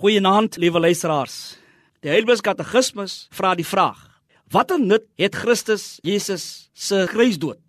Goeienaand, liewe luisteraars. Die Heidelberg Katekismus vra die vraag: Watter nut het Christus Jesus se kruisdood?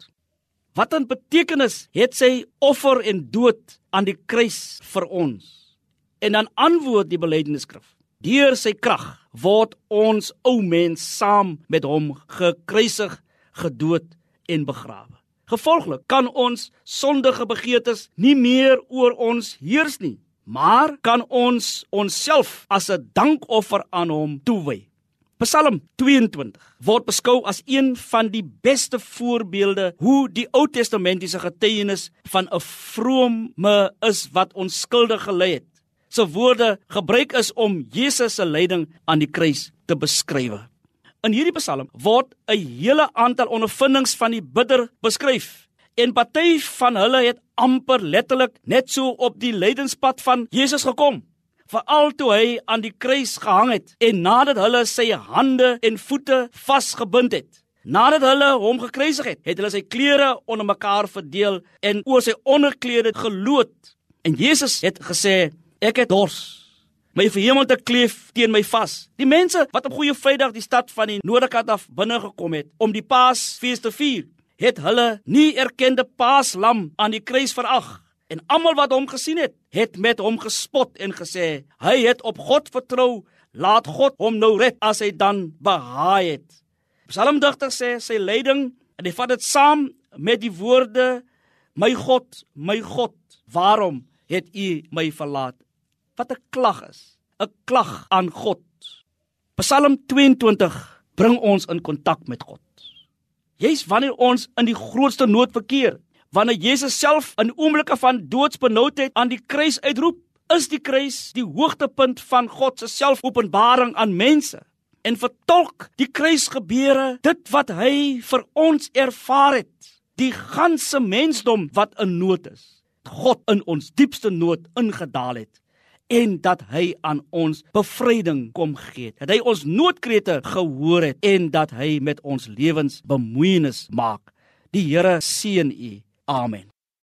Watter betekenis het sy offer en dood aan die kruis vir ons? En dan antwoord die belydenisskrif: Deur sy krag word ons ou mens saam met hom gekruisig, gedood en begrawe. Gevolglik kan ons sondige begeertes nie meer oor ons heers nie maar kan ons onsself as 'n dankoffer aan hom toewy. Psalm 22 word beskou as een van die beste voorbeelde hoe die Ou Testamentiese getuienis van 'n vrome is wat onskuldig gelei het. Sy woorde gebruik is om Jesus se lyding aan die kruis te beskryf. In hierdie Psalm word 'n hele aantal ondervindings van die bidder beskryf en party van hulle het amper letterlik net so op die lydenspad van Jesus gekom veral toe hy aan die kruis gehang het en nadat hulle sy hande en voete vasgebind het. Nadat hulle hom gekruisig het het hulle sy klere onder mekaar verdeel en oor sy onderklere geloot. En Jesus het gesê ek het dors. My verhemelte kleef teen my vas. Die mense wat op goeie vrydag die stad van die noordekant af binne gekom het om die paasfees te vier het hulle nie erkende paaslam aan die kruis verag. En almal wat hom gesien het het met hom gespot en gesê hy het op God vertrou. Laat God hom nou red as hy dan behaai het. Psalmdigter sê sy lyding en hy vat dit saam met die woorde my God my God waarom het u my verlaat? Wat 'n klag is 'n klag aan God. Psalm 22 bring ons in kontak met God Jy's wanneer ons in die grootste nood verkeer, wanneer Jesus self in oomblikke van doodsbenoudheid aan die kruis uitroep, is die kruis die hoogtepunt van God se selfopenbaring aan mense. En vertolk die kruisgebeure dit wat hy vir ons ervaar het, die ganse mensdom wat in nood is. God in ons diepste nood ingedaal het en dat hy aan ons bevryding kom gee. Dat hy ons noodkrete gehoor het en dat hy met ons lewens bemoeienis maak. Die Here seën u. Amen.